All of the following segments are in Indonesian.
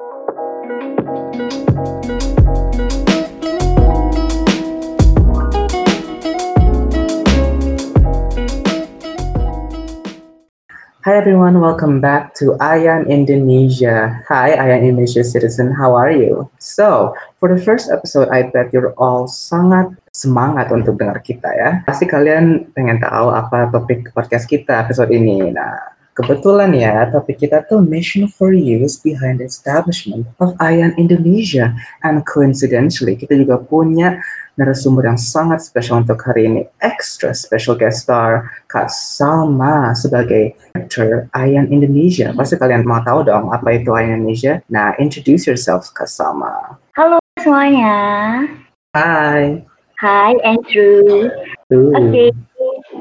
Hi everyone, welcome back to Ayan Indonesia. Hi Ayan Indonesia citizen, how are you? So, for the first episode, I bet you're all sangat semangat untuk dengar kita ya. Pasti kalian pengen tahu apa topik podcast kita episode ini. Nah, kebetulan ya, topik kita tuh Mission for Youth behind the establishment of Ayan Indonesia. And coincidentally, kita juga punya narasumber yang sangat spesial untuk hari ini. Extra special guest star Kak Salma sebagai actor Ayan Indonesia. Pasti kalian mau tahu dong apa itu Ayan Indonesia. Nah, introduce yourself Kak Salma. Halo semuanya. Hai. Hi Andrew. Ooh. Okay,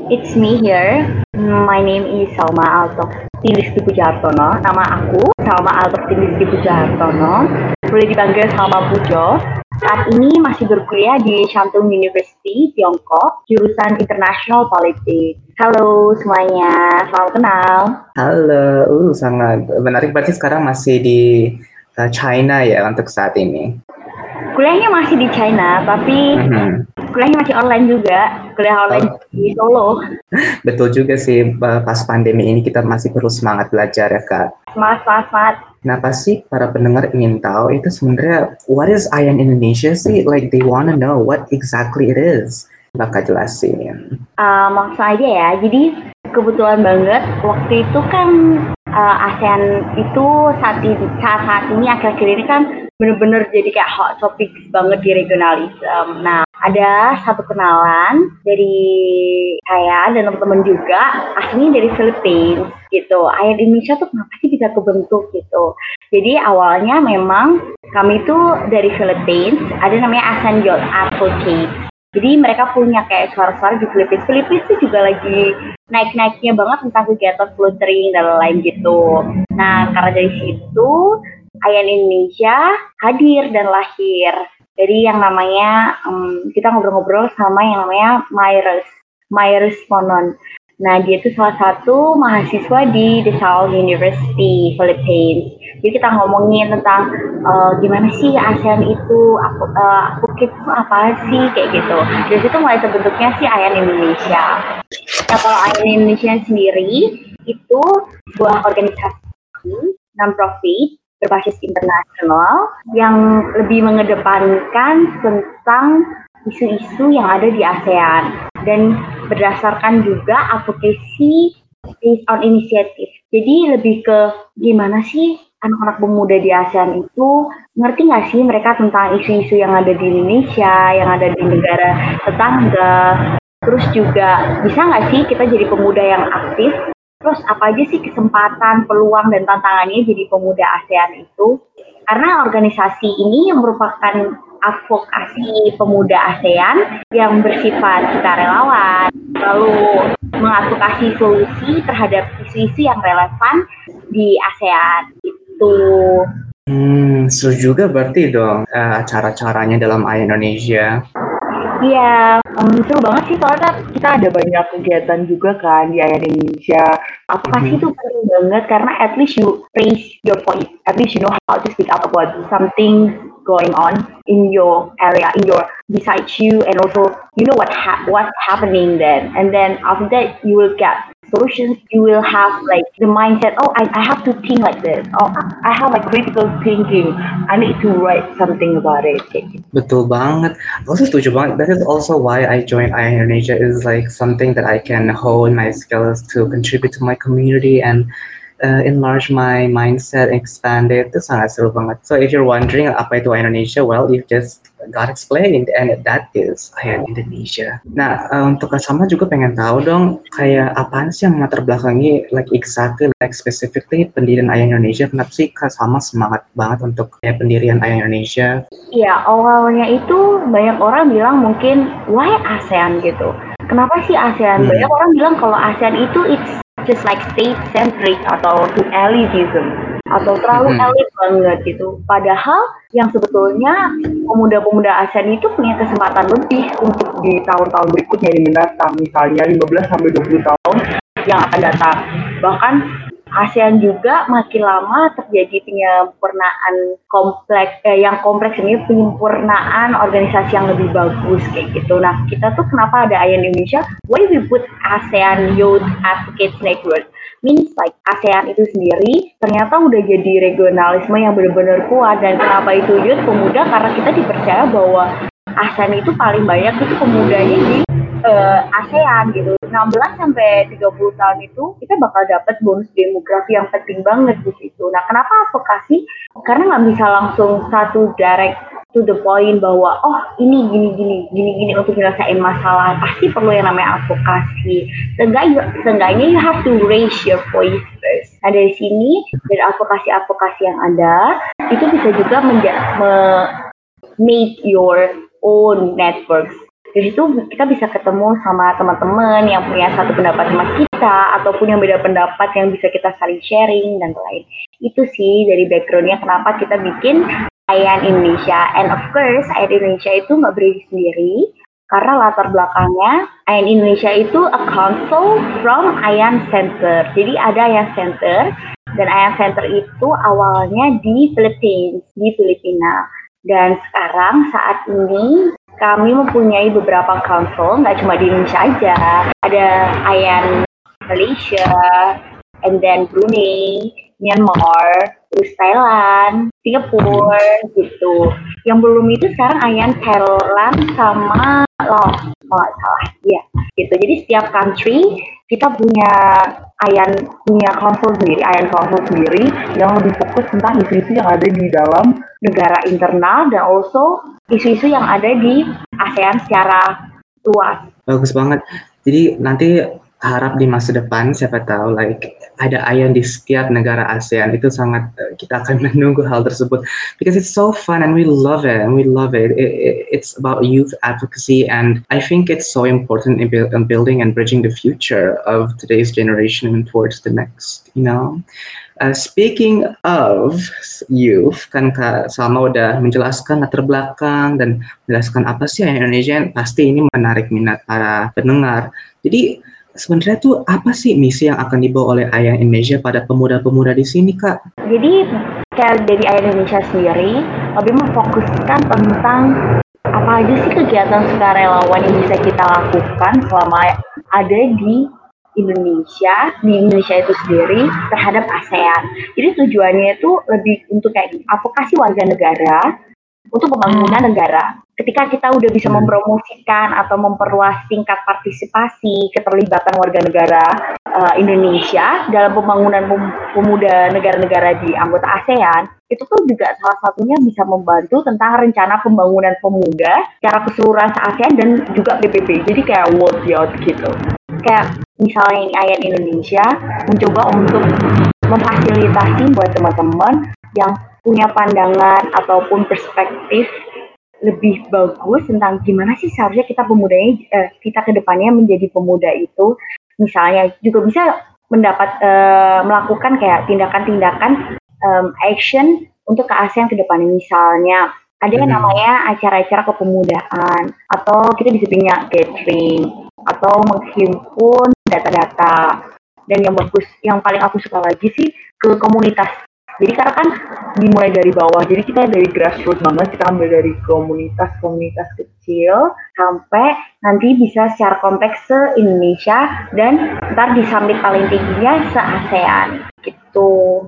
it's me here. My name is Salma Altok Tilisti Pujartono. Nama aku Salma Altok Tilisti Pujartono. Boleh dipanggil Salma Pujo. Saat ini masih berkuliah di Shantung University, Tiongkok, jurusan International Politics. Halo semuanya, selamat kenal. Halo, uh, sangat menarik. Berarti sekarang masih di uh, China ya untuk saat ini. Kuliahnya masih di China, tapi Mhm. kuliahnya masih online juga. Kuliah online Oh. di Solo. Betul juga sih, pas pandemi ini kita masih perlu semangat belajar ya Kak. Semangat, semangat, semangat. Nah pasti para pendengar ingin tahu itu sebenarnya what is Ayan Indonesia sih? Like they wanna know what exactly it is. Bakal jelasin. Uh, langsung aja ya. Jadi kebetulan banget waktu itu kan uh, ASEAN itu saat ini saat saat ini akhir-akhir ini kan bener-bener jadi kayak hot topic banget di regionalism. Nah ada satu kenalan dari saya dan teman-teman juga aslinya dari Philippines gitu. Ayat Indonesia tuh kenapa sih bisa kebentuk gitu. Jadi awalnya memang kami tuh dari Philippines ada namanya ASEAN Youth Advocate. Jadi mereka punya kayak suara-suara di Philippines. Philippines tuh juga lagi naik-naiknya banget tentang kegiatan volunteering dan lain gitu. Nah, karena dari situ Ayan Indonesia hadir dan lahir. Jadi yang namanya em, kita ngobrol-ngobrol sama yang namanya Myres, Myres Ponon. Nah, dia itu salah satu mahasiswa di DeSalle University, Philippines. Jadi kita ngomongin tentang eh, gimana sih ASEAN itu, aku, eh, aku itu apa sih, kayak gitu. Dari situ mulai terbentuknya sih ASEAN Indonesia. Nah, kalau ASEAN Indonesia sendiri, itu sebuah organisasi non-profit berbasis internasional yang lebih mengedepankan tentang isu-isu yang ada di ASEAN dan berdasarkan juga advokasi based on initiative. Jadi lebih ke gimana sih anak-anak pemuda di ASEAN itu ngerti nggak sih mereka tentang isu-isu yang ada di Indonesia, yang ada di negara tetangga. Terus juga bisa nggak sih kita jadi pemuda yang aktif? Terus apa aja sih kesempatan, peluang, dan tantangannya jadi pemuda ASEAN itu? Karena organisasi ini yang merupakan advokasi pemuda ASEAN yang bersifat sukarelawan, lalu mengadvokasi solusi terhadap isu-isu yang relevan di ASEAN. Itu. Hmm, seru juga berarti dong uh, acara-acaranya dalam Ayan Indonesia. Iya, um, seru banget sih soalnya kita ada banyak kegiatan juga kan di Ayah Indonesia. Advokasi Mhm. itu penting banget karena at least you raise your voice, at least you know how to speak up about something going on in your area, in your beside you, and also you know what ha- what's happening then, and then after that you will get solutions. You will have like the mindset, oh, I, I have to think like this, or I have like critical thinking. I need to write something about it. Betul banget. Tuh setuju banget. That is also why I joined Ayan Indonesia is like something that I can hone my skills to contribute to my community and uh, enlarge my mindset, expand it. Itu sangat seru banget. So if you're wondering apa itu Indonesia, well, you just got explained and that is Ayan Indonesia. Nah, uh, untuk Sama juga pengen tahu dong, kayak apaan sih yang latar belakangi like exactly, like specifically pendirian Ayan Indonesia? Kenapa sih Kak Sama semangat banget untuk kayak pendirian Ayan Indonesia? Iya, awalnya itu banyak orang bilang mungkin why ASEAN gitu. Kenapa sih ASEAN? Hmm. Banyak orang bilang kalau ASEAN itu it's just like state centric atau to elitism atau terlalu Mhm. elit banget gitu. Padahal yang sebetulnya pemuda-pemuda ASEAN itu punya kesempatan lebih untuk di tahun-tahun berikutnya yang mendatang, misalnya 15 sampai 20 tahun yang akan datang. Bahkan ASEAN juga makin lama terjadi penyempurnaan kompleks eh, yang kompleks ini penyempurnaan organisasi yang lebih bagus kayak gitu. Nah kita tuh kenapa ada ASEAN Indonesia? Why we put ASEAN Youth Advocates Network? Means like ASEAN itu sendiri ternyata udah jadi regionalisme yang benar-benar kuat dan kenapa itu youth pemuda karena kita dipercaya bahwa ASEAN itu paling banyak itu pemudanya di uh, ASEAN gitu. 16 sampai 30 tahun itu kita bakal dapat bonus demografi yang penting banget di situ. Nah, kenapa advokasi? Karena nggak bisa langsung satu direct to the point bahwa oh ini gini gini gini gini untuk menyelesaikan masalah pasti perlu yang namanya advokasi seenggaknya you have to raise your voice first nah dari sini dari advokasi advokasi yang ada itu bisa juga menja- me make your own networks. Dari situ kita bisa ketemu sama teman-teman yang punya satu pendapat sama kita ataupun yang beda pendapat yang bisa kita saling sharing dan lain. Itu sih dari backgroundnya kenapa kita bikin Ayan Indonesia. And of course Ayan Indonesia itu nggak berdiri sendiri karena latar belakangnya Ayan Indonesia itu a council from Ayan Center. Jadi ada Ayan Center dan Ayan Center itu awalnya di Philippines di Filipina dan sekarang saat ini kami mempunyai beberapa council, nggak cuma di Indonesia aja. Ada AYAN Malaysia, and then Brunei, Myanmar, terus Thailand, Singapura, gitu. Yang belum itu sekarang AYAN Thailand sama Laos, kalau nggak salah. Iya, gitu. Jadi setiap country kita punya ayan punya council sendiri, ayan council sendiri yang lebih fokus tentang isu-isu yang ada di dalam negara internal dan also isu-isu yang ada di ASEAN secara luas. Bagus banget. Jadi nanti harap di masa depan siapa tahu like ada ayam di setiap negara ASEAN itu sangat uh, kita akan menunggu hal tersebut because it's so fun and we love it and we love it. It, it it's about youth advocacy and I think it's so important in, build, in building and bridging the future of today's generation towards the next you know Uh, speaking of youth, kan Kak Salma udah menjelaskan latar belakang dan menjelaskan apa sih yang Indonesia pasti ini menarik minat para pendengar. Jadi sebenarnya tuh apa sih misi yang akan dibawa oleh Ayah Indonesia pada pemuda-pemuda di sini, Kak? Jadi kayak dari Ayah Indonesia sendiri lebih memfokuskan tentang apa aja sih kegiatan sukarelawan yang bisa kita lakukan selama ada di Indonesia di Indonesia itu sendiri terhadap ASEAN. Jadi tujuannya itu lebih untuk kayak advokasi warga negara untuk pembangunan negara. Ketika kita udah bisa mempromosikan atau memperluas tingkat partisipasi keterlibatan warga negara uh, Indonesia dalam pembangunan pemuda negara-negara di anggota ASEAN, itu tuh juga salah satunya bisa membantu tentang rencana pembangunan pemuda secara keseluruhan ASEAN dan juga PBB. Jadi kayak world youth gitu. Kayak misalnya ini ayat Indonesia mencoba untuk memfasilitasi buat teman-teman yang punya pandangan ataupun perspektif lebih bagus tentang gimana sih seharusnya kita pemudanya eh, kita ke depannya menjadi pemuda itu. Misalnya juga bisa mendapat eh, melakukan kayak tindakan-tindakan um, action untuk ke ASEAN ke depannya misalnya ada yang hmm. namanya acara-acara kepemudaan atau kita bisa punya gathering atau menghimpun data-data. Dan yang bagus yang paling aku suka lagi sih ke komunitas jadi karena kan dimulai dari bawah jadi kita dari grassroots banget kita ambil dari komunitas-komunitas kecil sampai nanti bisa secara kompleks se Indonesia dan ntar di summit paling tingginya se ASEAN gitu.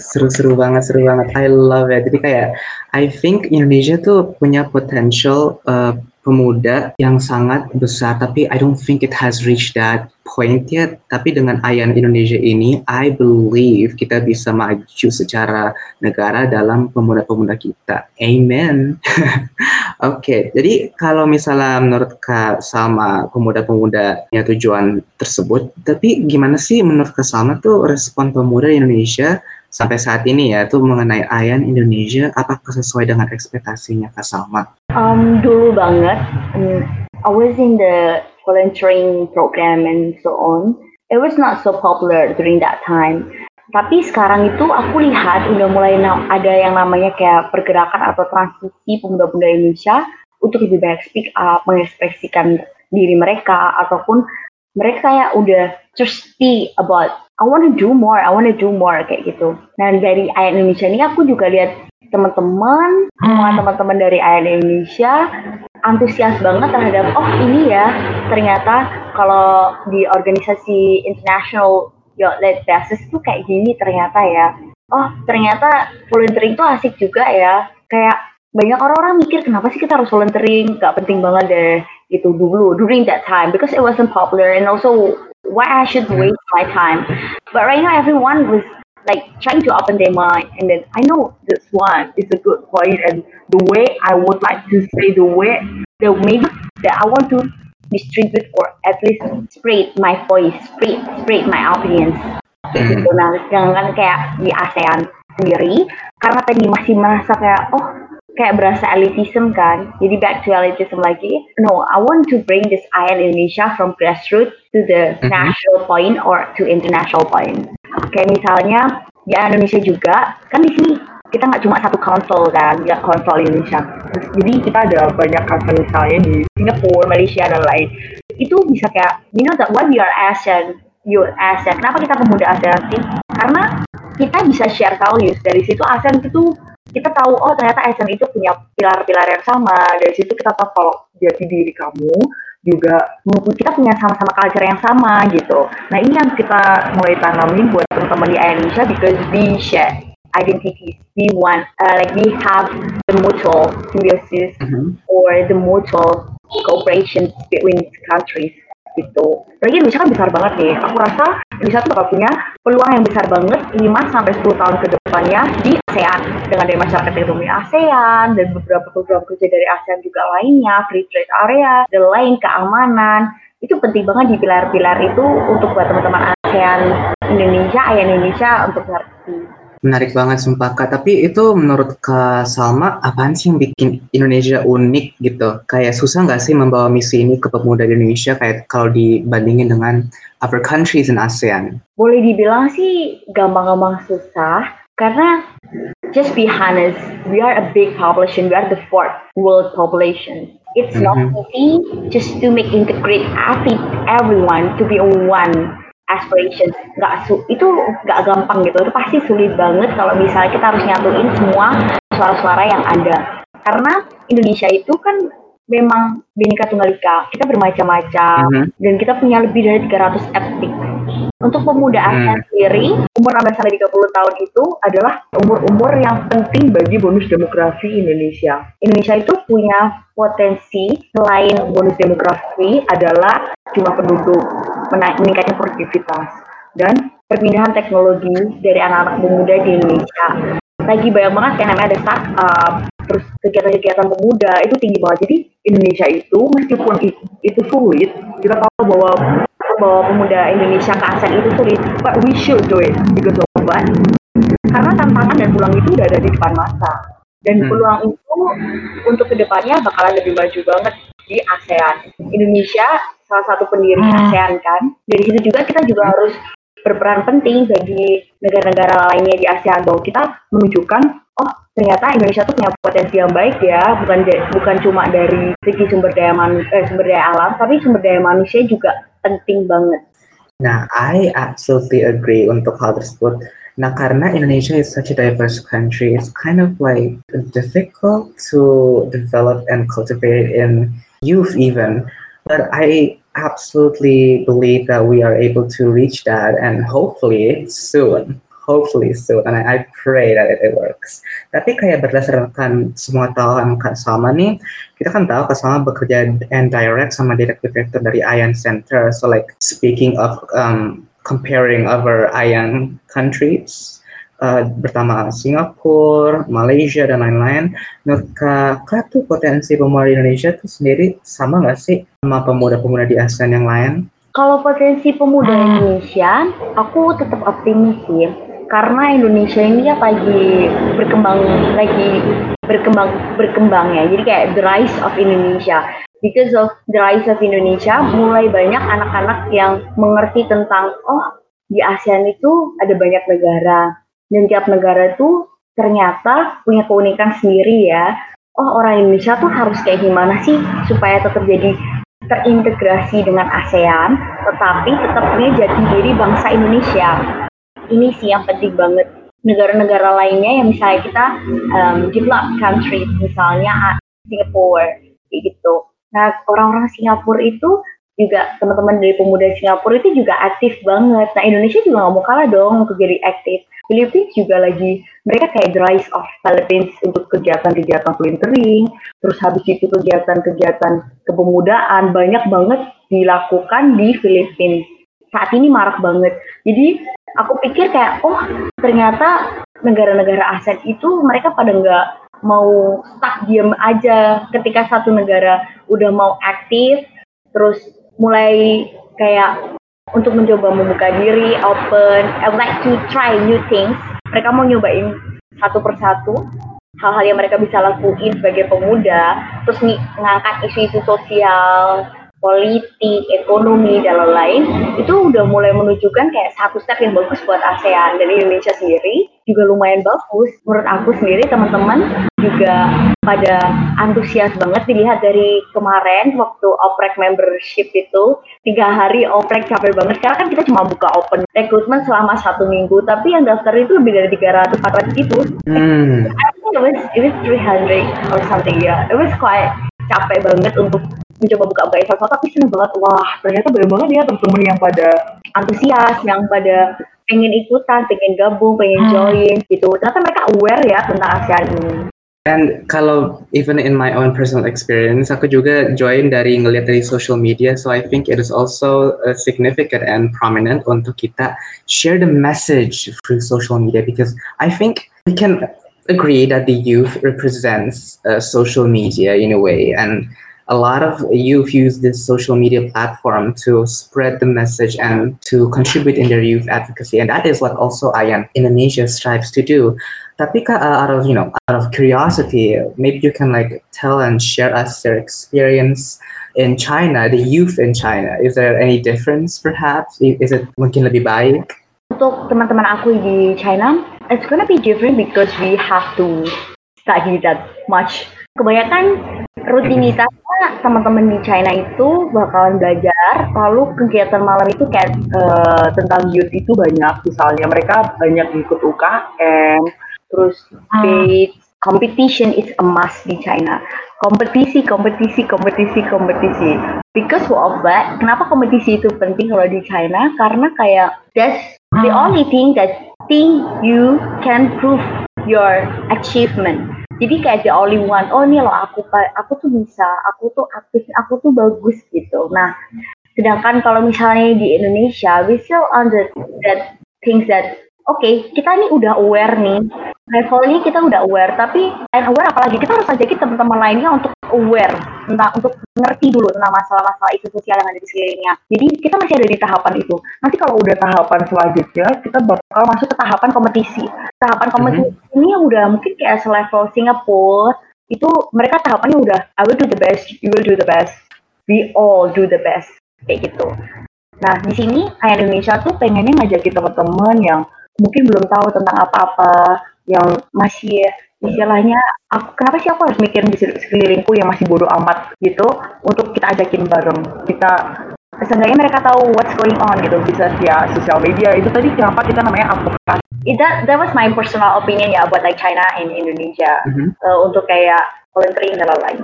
Seru-seru banget, seru banget. I love it. Jadi kayak I think Indonesia tuh punya potential uh, pemuda yang sangat besar tapi I don't think it has reached that point yet. Tapi dengan Ayan Indonesia ini I believe kita bisa maju secara negara dalam pemuda-pemuda kita. Amen. Oke okay, jadi kalau misalnya menurut Kak Salma pemuda-pemuda punya tujuan tersebut tapi gimana sih menurut Kak Salma tuh respon pemuda Indonesia sampai saat ini ya tuh mengenai Ayan Indonesia apakah sesuai dengan ekspektasinya Kak Salma? Um, dulu banget, um, I was in the volunteering program and so on. It was not so popular during that time. Tapi sekarang itu aku lihat udah mulai ada yang namanya kayak pergerakan atau transisi pemuda-pemuda Indonesia untuk lebih banyak speak up, mengekspresikan diri mereka ataupun mereka kayak udah thirsty about I wanna do more, I wanna do more kayak gitu. Nah dari Ayan Indonesia ini aku juga lihat teman-teman, semua teman-teman dari Ayan Indonesia antusias banget terhadap oh ini ya ternyata kalau di organisasi international led basis tuh kayak gini ternyata ya. Oh ternyata volunteering tuh asik juga ya. Kayak banyak orang-orang mikir kenapa sih kita harus volunteering, gak penting banget deh itu dulu during that time because it wasn't popular and also why I should waste my time. But right now, everyone was like trying to open their mind, and then I know this one is a good point, and the way I would like to say the way the maybe that I want to distribute or at least spread my voice, spread spread my opinions. Mm. Gitu. Nah, jangan kayak di ASEAN sendiri, karena tadi masih merasa kayak oh kayak berasa elitism kan. Jadi back to elitism lagi. No, I want to bring this IAN Indonesia from grassroots to the mm-hmm. national point or to international point. Kayak misalnya di Indonesia juga, kan di sini kita nggak cuma satu konsol kan, ya konsol Indonesia. Jadi kita ada banyak konsol misalnya di Singapura, Malaysia dan lain. Itu bisa kayak, you know that why we are ASEAN, you ASEAN. Kenapa kita pemuda ASEAN sih? Karena kita bisa share values dari situ ASEAN itu kita tahu oh ternyata ASN itu punya pilar-pilar yang sama. Dari situ kita tahu kalau jati diri kamu juga kita punya sama-sama culture yang sama gitu. Nah ini yang kita mulai tanamin buat teman-teman di Indonesia because we share identities we want uh, like we have the mutual symbiosis mm -hmm. or the mutual cooperation between countries gitu. Lagi Indonesia kan besar banget nih. Aku rasa Indonesia tuh bakal punya peluang yang besar banget 5 sampai 10 tahun ke depannya di ASEAN dengan dari masyarakat ekonomi ASEAN dan beberapa program kerja dari ASEAN juga lainnya, free trade area dan lain keamanan. Itu penting banget di pilar-pilar itu untuk buat teman-teman ASEAN Indonesia, ayah Indonesia untuk ngerti. Menarik banget sumpah Kak. Tapi itu menurut Kak Salma, apaan sih yang bikin Indonesia unik gitu? Kayak susah nggak sih membawa misi ini ke pemuda Indonesia kayak kalau dibandingin dengan other countries in ASEAN? Boleh dibilang sih gampang-gampang susah. Karena just be honest, we are a big population. We are the fourth world population. It's mm -hmm. not mm-hmm. easy just to make integrate everyone to be one aspirations nggak su itu nggak gampang gitu itu pasti sulit banget kalau misalnya kita harus nyatuin semua suara-suara yang ada karena Indonesia itu kan memang Bhinneka Tunggal Ika kita bermacam-macam mm -hmm. dan kita punya lebih dari 300 etnik untuk pemuda hmm. ASEAN sendiri, umur 16 sampai 30 tahun itu adalah umur-umur yang penting bagi bonus demografi Indonesia. Indonesia itu punya potensi selain bonus demografi adalah jumlah penduduk, meningkatnya produktivitas, dan perpindahan teknologi dari anak-anak pemuda di Indonesia. Lagi banyak banget yang namanya ada startup, terus kegiatan-kegiatan pemuda itu tinggi banget. Jadi Indonesia itu meskipun itu sulit, kita tahu bahwa bahwa pemuda Indonesia ke ASEAN itu sulit, but we should do it because of what? Karena tantangan dan peluang itu udah ada di depan mata. Dan hmm. peluang itu untuk ke depannya bakalan lebih maju banget di ASEAN. Indonesia salah satu pendiri hmm. ASEAN kan. Dari situ juga kita juga harus berperan penting bagi negara-negara lainnya di ASEAN bahwa kita menunjukkan oh ternyata Indonesia tuh punya potensi yang baik ya bukan bukan cuma dari segi sumber daya man, eh, sumber daya alam tapi sumber daya manusia juga penting banget. Nah, I absolutely agree untuk hal tersebut. Nah, karena Indonesia is such a diverse country, it's kind of like difficult to develop and cultivate in youth even. But I absolutely believe that we are able to reach that and hopefully soon hopefully soon and I, I pray that it, it works. Tapi kayak berdasarkan semua tahu Kak Salma nih, kita kan tahu Kak Salma bekerja and direct sama director director dari IAN Center. So like speaking of um, comparing other IAN countries, uh, pertama Singapura, Malaysia dan lain-lain. Menurut Kak, Kak tuh potensi pemuda di Indonesia tuh sendiri sama nggak sih sama pemuda-pemuda di ASEAN yang lain? Kalau potensi pemuda Indonesia, aku tetap optimis sih. Karena Indonesia ini ya lagi berkembang lagi berkembang berkembang ya. Jadi kayak the rise of Indonesia. Because of the rise of Indonesia mulai banyak anak-anak yang mengerti tentang oh di ASEAN itu ada banyak negara dan tiap negara itu ternyata punya keunikan sendiri ya oh orang Indonesia tuh harus kayak gimana sih supaya tetap jadi terintegrasi dengan ASEAN, tetapi tetap punya jati diri bangsa Indonesia. Ini sih yang penting banget. Negara-negara lainnya yang misalnya kita um, developed countries, misalnya Singapura, gitu. Nah, orang-orang Singapura itu juga teman-teman dari pemuda Singapura itu juga aktif banget. Nah, Indonesia juga nggak mau kalah dong untuk jadi aktif. Philippines juga lagi mereka kayak the rise of Philippines untuk kegiatan-kegiatan volunteering, terus habis itu kegiatan-kegiatan kepemudaan banyak banget dilakukan di Philippines. Saat ini marak banget. Jadi aku pikir kayak oh ternyata negara-negara ASEAN itu mereka pada nggak mau stuck diem aja ketika satu negara udah mau aktif terus mulai kayak untuk mencoba membuka diri, open, I like to try new things. Mereka mau nyobain satu persatu hal-hal yang mereka bisa lakuin sebagai pemuda, terus nih ngangkat isu-isu sosial, politik, ekonomi, dan lain-lain, itu udah mulai menunjukkan kayak satu step yang bagus buat ASEAN. Dan Indonesia sendiri juga lumayan bagus. Menurut aku sendiri, teman-teman juga pada antusias banget dilihat dari kemarin waktu oprek membership itu tiga hari oprek capek banget karena kan kita cuma buka open recruitment selama satu minggu tapi yang daftar itu lebih dari 300 400 gitu hmm. I think it was it was 300 or something ya yeah. it was quite capek banget untuk mencoba buka-buka event tapi seneng banget wah ternyata banyak banget ya teman-teman yang pada antusias yang pada pengen ikutan, pengen gabung, pengen hmm. join gitu. Ternyata mereka aware ya tentang ASEAN ini. And kalau even in my own personal experience, aku juga join dari ngeliat dari social media, so I think it is also uh, significant and prominent untuk kita share the message through social media because I think we can agree that the youth represents uh, social media in a way and a lot of youth use this social media platform to spread the message and to contribute in their youth advocacy. And that is what also IAN Indonesia strives to do. Tapi uh, out of you know out of curiosity, maybe you can like tell and share us your experience in China, the youth in China. Is there any difference perhaps? Is it mungkin lebih baik? Untuk teman-teman aku di China, it's gonna be different because we have to study that much. Kebanyakan rutinitasnya teman-teman di China itu bakalan belajar lalu kegiatan malam itu kayak uh, tentang youth itu banyak misalnya mereka banyak ikut UKM terus debate hmm. competition is a must di China. Kompetisi kompetisi kompetisi kompetisi. Because of that kenapa kompetisi itu penting kalau di China? Karena kayak that's the hmm. only thing that thing you can prove your achievement. Jadi kayak the only one oh ini loh aku aku tuh bisa aku tuh aktif aku tuh bagus gitu. Nah sedangkan kalau misalnya di Indonesia we still under that things that oke okay, kita ini udah aware nih. Levelnya kita udah aware tapi lain aware apalagi? Kita harus ajakin teman-teman lainnya untuk aware tentang untuk ngerti dulu tentang masalah-masalah isu sosial yang ada di sekelilingnya. Jadi kita masih ada di tahapan itu. Nanti kalau udah tahapan selanjutnya kita bakal masuk ke tahapan kompetisi. Tahapan kompetisi mm -hmm. ini yang udah mungkin kayak selevel Singapura itu mereka tahapannya udah I will do the best you will do the best. We all do the best kayak gitu. Nah di sini ayah Indonesia tuh pengennya ngajakin teman-teman yang mungkin belum tahu tentang apa-apa yang masih istilahnya aku kenapa sih aku harus mikirin di sekelilingku yang masih bodoh amat gitu untuk kita ajakin bareng. Kita seenggaknya mereka tahu what's going on gitu bisa via sosial media. Itu tadi kenapa kita namanya advokat that, that was my personal opinion ya buat like China in Indonesia. Mm -hmm. uh, untuk kayak volunteering dan lain-lain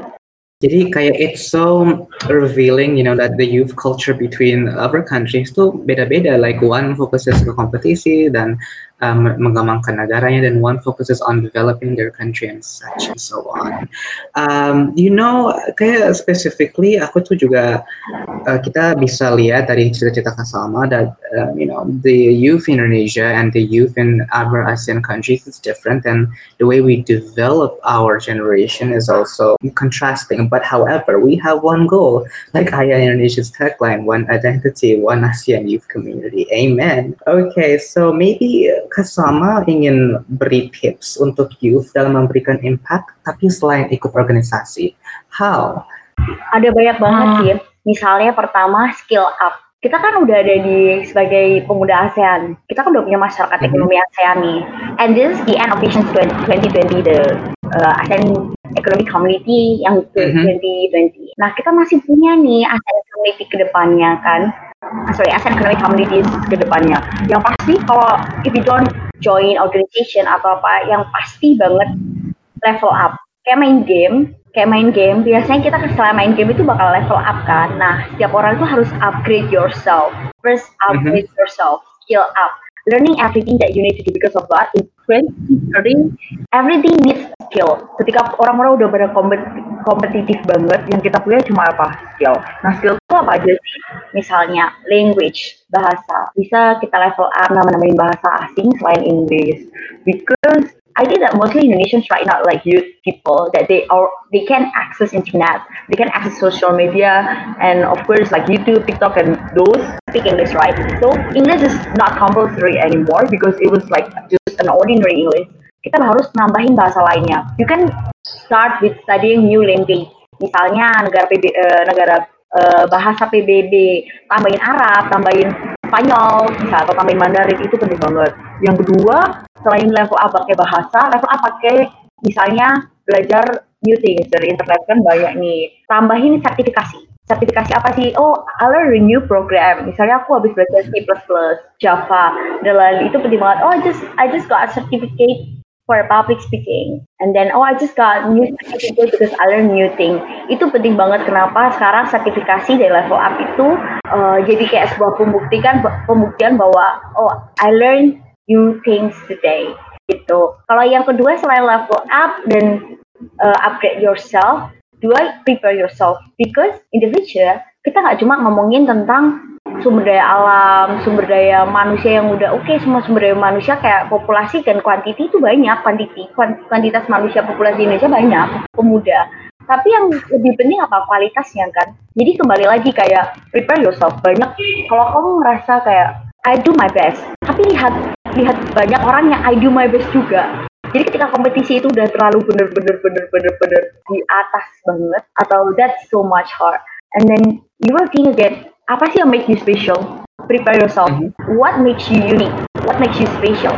jadi kayak it's so revealing, you know, that the youth culture between other countries tuh beda-beda. Like one focuses ke kompetisi dan um, mengembangkan negaranya, dan one focuses on developing their country and such and so on. Um, you know, kayak specifically aku tuh juga uh, kita bisa lihat dari cerita-cerita Kasalma that uh, you know the youth in Indonesia and the youth in other ASEAN countries is different, and the way we develop our generation is also contrasting. But however, we have one goal, like Aya Indonesia's tagline, one identity, one ASEAN youth community. Amen. Okay, so maybe Kasama ingin beri tips untuk youth dalam memberikan impact, tapi selain ikut organisasi. How? Ada banyak banget hmm. sih. Misalnya pertama skill up kita kan udah ada di sebagai pemuda ASEAN. Kita kan udah punya masyarakat mm -hmm. ekonomi ASEAN nih. And this is the end of Vision 2020, the uh, ASEAN Economic Community yang Mhm. 2020. Nah, kita masih punya nih ASEAN Community ke depannya kan. Ah, sorry, ASEAN Economic Communities ke depannya. Yang pasti kalau if you don't join organization atau apa, yang pasti banget level up. Kayak main game, kayak main game, biasanya kita setelah main game itu bakal level up kan. Nah, setiap orang itu harus upgrade yourself. First, upgrade yourself, skill up. Learning everything that you need to do because of that in 2030, everything needs skill. Ketika orang-orang udah pada kompet- kompetitif banget, yang kita punya cuma apa? Skill. Nah, skill itu apa aja sih? Misalnya, language, bahasa. Bisa kita level up nama-namain bahasa asing selain Inggris. Because I think that mostly Indonesians right now like youth people that they are they can access internet, they can access social media, and of course like YouTube, TikTok, and those speak English, right? So English is not compulsory anymore because it was like just an ordinary English. Kita harus nambahin bahasa lainnya. You can start with studying new language. Misalnya negara PB, eh, negara eh, bahasa PBB, tambahin Arab, tambahin Spanyol, bisa atau tambahin Mandarin itu penting banget. Yang kedua, selain level up pakai bahasa, level up pakai misalnya belajar new things dari internet kan banyak nih. Tambahin sertifikasi. Sertifikasi apa sih? Oh, I learn a new program. Misalnya aku habis belajar C++, Java, dan lain itu penting banget. Oh, I just I just got a certificate for public speaking. And then, oh, I just got new certificate because I learn new thing. Itu penting banget kenapa sekarang sertifikasi dari level up itu uh, jadi kayak sebuah pembuktikan pembuktian bahwa oh, I learn new things today. Gitu. Kalau yang kedua selain level up dan uh, upgrade yourself, dua prepare yourself because in the future kita nggak cuma ngomongin tentang sumber daya alam, sumber daya manusia yang udah oke, semua sumber daya manusia kayak populasi dan kuantiti itu banyak, kuantiti, kuantitas manusia populasi Indonesia banyak, pemuda. Tapi yang lebih penting apa kualitasnya kan? Jadi kembali lagi kayak prepare yourself. Banyak kalau kamu ngerasa kayak I do my best, tapi lihat lihat banyak orang yang I do my best juga. Jadi ketika kompetisi itu udah terlalu bener-bener bener-bener bener di atas banget atau that's so much hard, and then you will think again apa sih yang make you special? Prepare yourself. Mhm. What makes you unique? What makes you special?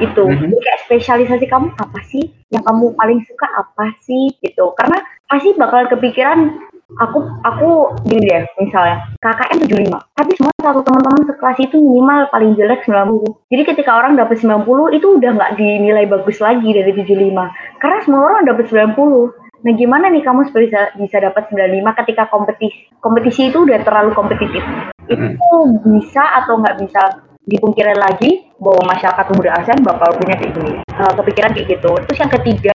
Itu. Mhm. Jadi kayak spesialisasi kamu apa sih? Yang kamu paling suka apa sih? Gitu. Karena pasti bakal kepikiran aku aku gini deh misalnya KKM 75 tapi semua satu teman-teman sekelas itu minimal paling jelek 90 jadi ketika orang dapat 90 itu udah nggak dinilai bagus lagi dari 75 karena semua orang dapat 90 Nah, gimana nih kamu bisa bisa dapat 95 ketika kompetisi kompetisi itu udah terlalu kompetitif? Itu bisa atau nggak bisa dipungkiri lagi bahwa masyarakat pemuda ASEAN bakal punya kayak gini, uh, kepikiran kayak gitu. Terus yang ketiga,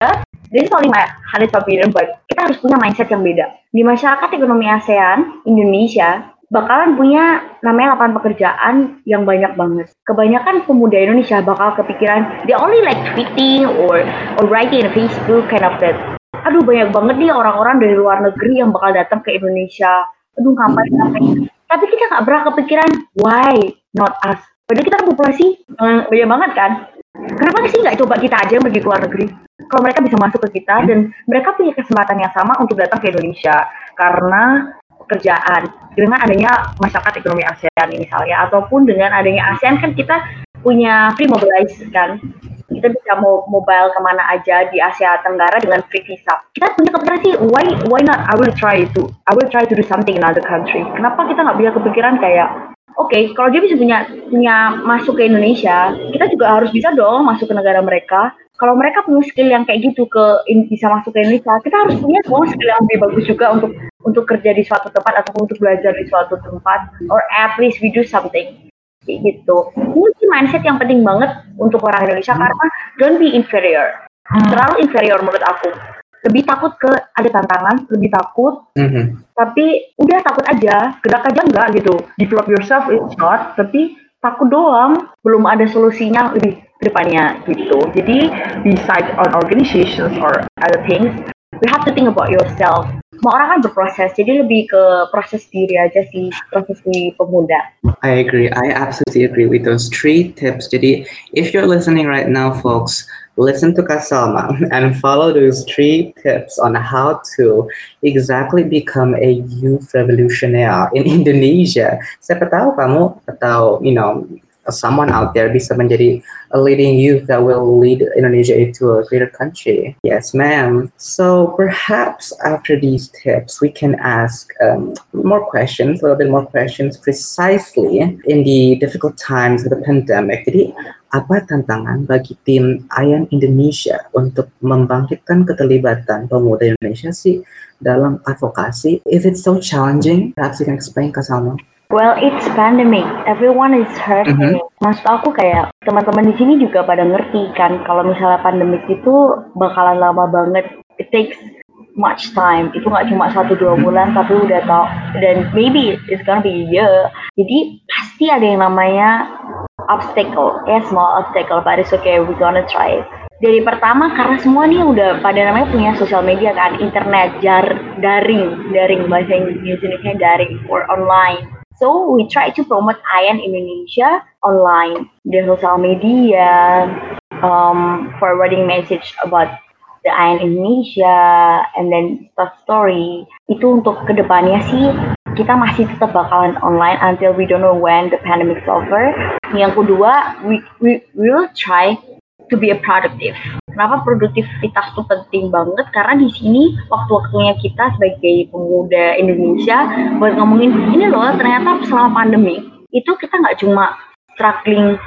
is only my honest opinion, but kita harus punya mindset yang beda. Di masyarakat ekonomi ASEAN, Indonesia, bakalan punya namanya lapangan pekerjaan yang banyak banget. Kebanyakan pemuda Indonesia bakal kepikiran, they only like tweeting or or writing in Facebook kind of that aduh banyak banget nih orang-orang dari luar negeri yang bakal datang ke Indonesia. Aduh ngapain ngapain. Tapi kita nggak pernah kepikiran why not us. Padahal kita kan populasi eh, banyak banget kan. Kenapa sih nggak coba kita aja yang pergi ke luar negeri? Kalau mereka bisa masuk ke kita dan mereka punya kesempatan yang sama untuk datang ke Indonesia karena pekerjaan dengan adanya masyarakat ekonomi ASEAN misalnya ataupun dengan adanya ASEAN kan kita punya free mobilize kan kita bisa mau mobile ke mana aja di Asia Tenggara dengan free visa. Kita punya kepikiran sih, why why not? I will try to, I will try to do something in other country. Kenapa kita nggak punya kepikiran kayak, oke, okay, kalau dia bisa punya punya masuk ke Indonesia, kita juga harus bisa dong masuk ke negara mereka. Kalau mereka punya skill yang kayak gitu ke bisa masuk ke Indonesia, kita harus punya dong skill yang lebih bagus juga untuk untuk kerja di suatu tempat ataupun untuk belajar di suatu tempat, or at least we do something gitu. Ini sih mindset yang penting banget untuk orang Indonesia karena don't be inferior. Terlalu inferior menurut aku. Lebih takut ke ada tantangan, lebih takut, Mhm. tapi udah takut aja, gerak aja enggak gitu. Develop yourself it's not, tapi takut doang, belum ada solusinya lebih depannya gitu. Jadi beside on organizations or other things, we have to think about yourself. Semua orang kan berproses, jadi lebih ke proses diri aja sih, proses di pemuda. I agree. I absolutely agree with those three tips. Jadi, if you're listening right now, folks, listen to Kak Salma and follow those three tips on how to exactly become a youth revolutionary in Indonesia. Siapa tahu kamu atau you know someone out there bisa menjadi a leading youth that will lead Indonesia into a greater country. Yes, ma'am. So perhaps after these tips, we can ask um, more questions, a little bit more questions, precisely in the difficult times of the pandemic. Jadi apa tantangan bagi tim Ayan Indonesia untuk membangkitkan keterlibatan pemuda Indonesia sih dalam advokasi? Is it so challenging? Perhaps you can explain, Kasama. Well, it's pandemic. Everyone is hurt. Mm -hmm. Maksud aku kayak teman-teman di sini juga pada ngerti kan kalau misalnya pandemic itu bakalan lama banget. It takes much time. Itu nggak cuma satu dua mm-hmm. bulan, tapi udah tau. Dan maybe it's gonna be a year. Jadi pasti ada yang namanya obstacle. Ya, yeah, small obstacle, but it's okay. We gonna try it dari pertama karena semua nih udah pada namanya punya sosial media kan internet jar daring daring bahasa Indonesia daring or online So we try to promote Ayan Indonesia online di sosial media, um, forwarding message about the Ayan Indonesia, and then stuff story. Itu untuk ke depannya sih kita masih tetap bakalan online until we don't know when the pandemic is over. Yang kedua, we we will try to be a productive. Kenapa produktivitas itu penting banget? Karena di sini waktu-waktunya kita sebagai pemuda Indonesia buat ngomongin ini loh ternyata selama pandemi itu kita nggak cuma struggling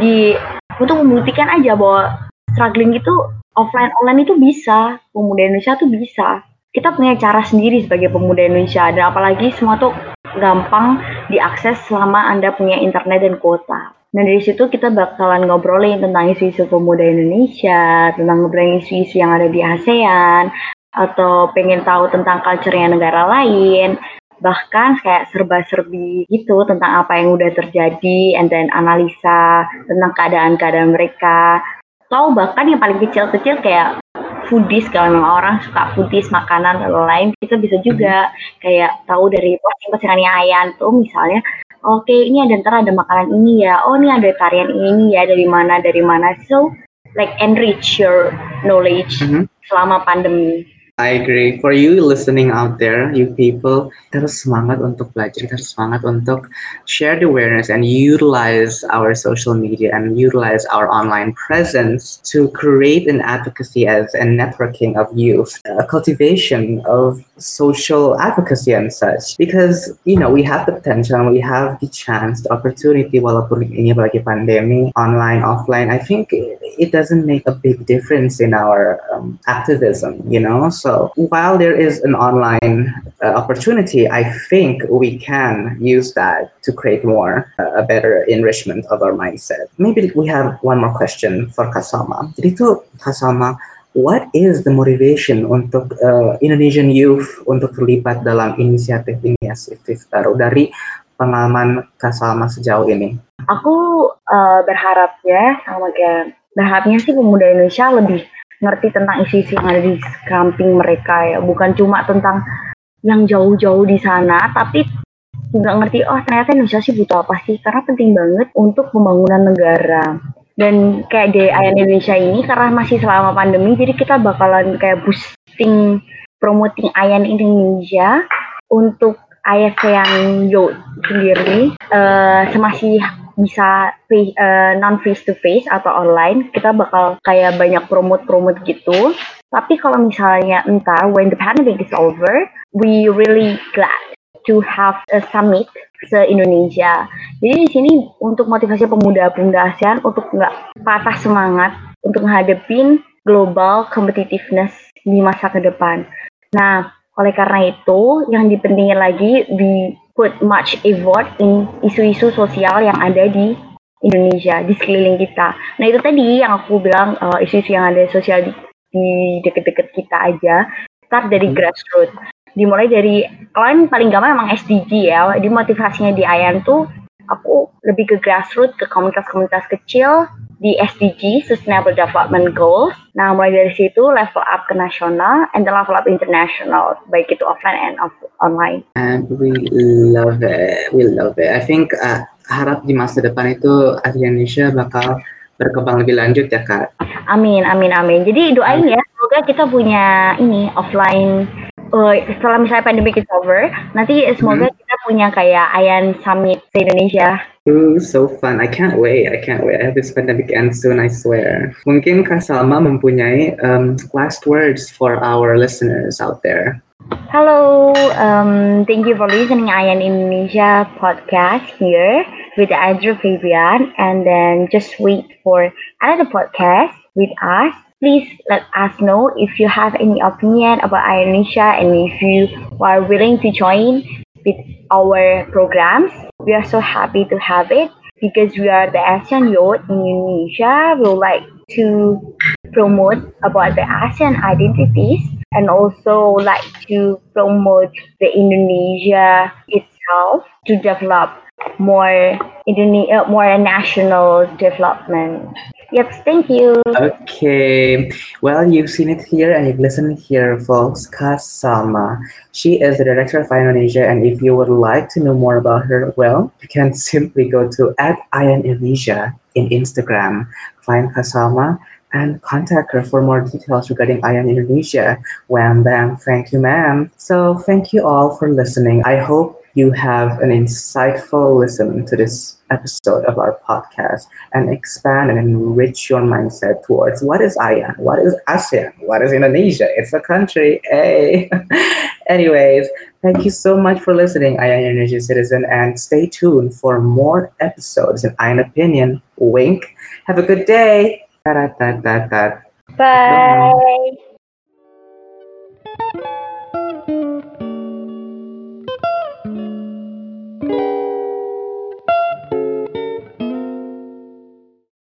di untuk membuktikan aja bahwa struggling itu offline online itu bisa pemuda Indonesia tuh bisa. Kita punya cara sendiri sebagai pemuda Indonesia. Dan apalagi semua tuh gampang diakses selama anda punya internet dan kuota Nah dari situ kita bakalan ngobrolin tentang isu-isu pemuda Indonesia, tentang ngobrolin isu-isu yang ada di ASEAN, atau pengen tahu tentang culture-nya negara lain, bahkan kayak serba-serbi gitu tentang apa yang udah terjadi, and then analisa tentang keadaan-keadaan mereka. Atau bahkan yang paling kecil-kecil kayak foodies kalau memang orang suka foodies makanan dan lain kita bisa juga kayak tahu dari posting-postingannya Ayan tuh misalnya oke ini ada ntar ada makanan ini ya. Oh ini ada tarian ini ya dari mana dari mana. So like enrich your knowledge mm -hmm. selama pandemi I agree. For you listening out there, you people, harus semangat untuk belajar, harus semangat untuk share the awareness and utilize our social media and utilize our online presence to create an advocacy as a networking of youth, a cultivation of social advocacy and such. Because, you know, we have the potential we have the chance, the opportunity, walaupun ini bagi pandemi, online, offline, I think it doesn't make a big difference in our um, activism, you know? So while there is an online uh, opportunity, I think we can use that to create more, uh, a better enrichment of our mindset. Maybe we have one more question for Kasama. Jadi itu Kasama, what is the motivation untuk uh, Indonesian youth untuk terlibat dalam inisiatif-inisiatif baru dari pengalaman Kasama sejauh ini? Aku uh, berharap ya sama kayak berharapnya sih pemuda Indonesia lebih ngerti tentang isu-isu yang ada di samping mereka ya. Bukan cuma tentang yang jauh-jauh di sana tapi juga ngerti oh ternyata Indonesia sih butuh apa sih? Karena penting banget untuk pembangunan negara. Dan kayak di Ayan Indonesia ini karena masih selama pandemi jadi kita bakalan kayak boosting promoting Ayan Indonesia untuk ASEAN Youth sendiri. Uh, semasih bisa uh, non face to face atau online kita bakal kayak banyak promote-promote gitu. Tapi kalau misalnya entar when the pandemic is over we really glad to have a summit se Indonesia jadi di sini untuk motivasi pemuda-pemuda ASEAN untuk nggak patah semangat untuk menghadapin global competitiveness di masa ke depan. Nah oleh karena itu yang dipentingin lagi di put much effort in isu-isu sosial yang ada di Indonesia di sekeliling kita. Nah itu tadi yang aku bilang uh, isu-isu yang ada sosial di, di deket-deket kita aja start dari hmm. grassroots. Dimulai dari kalian paling gampang emang SDG ya. Di motivasinya di Ayan tuh aku lebih ke grassroots ke komunitas-komunitas kecil di SDG Sustainable Development Goals. Nah, mulai dari situ level up ke nasional and then level up international, baik itu offline and off online. And we love it, we love it. I think uh, harap di masa depan itu Indonesia bakal berkembang lebih lanjut ya kak. Amin, amin, amin. Jadi doain ya, semoga kita punya ini offline uh, setelah misalnya pandemic is over, nanti semoga hmm. kita punya kayak Ayan Summit di Indonesia Ooh, so fun. I can't wait. I can't wait. I hope this pandemic ends soon, I swear. Mungkin Kak Salma mempunyai um, last words for our listeners out there. Hello, um, thank you for listening Ayan Indonesia podcast here with Andrew Fabian and then just wait for another podcast with us. Please let us know if you have any opinion about Indonesia and if you are willing to join with our programs. We are so happy to have it because we are the Asian youth in Indonesia. We would like to promote about the Asian identities and also like to promote the Indonesia itself to develop more Indonesia, uh, more national development. Yes, thank you. Okay. Well, you've seen it here and you've listened here, folks. Salma. She is the director of Indonesia, and if you would like to know more about her, well, you can simply go to at Indonesia in Instagram. Find Kasama, and contact her for more details regarding Ayan Indonesia. Wham bam, thank you, ma'am. So, thank you all for listening. I hope you have an insightful listen to this episode of our podcast and expand and enrich your mindset towards what is ASEAN, what is ASEAN, what is Indonesia? It's a country, hey. Anyways, thank you so much for listening, Ayan Energy Citizen, and stay tuned for more episodes in Ayan Opinion. Wink. Have a good day. Bye. Bye.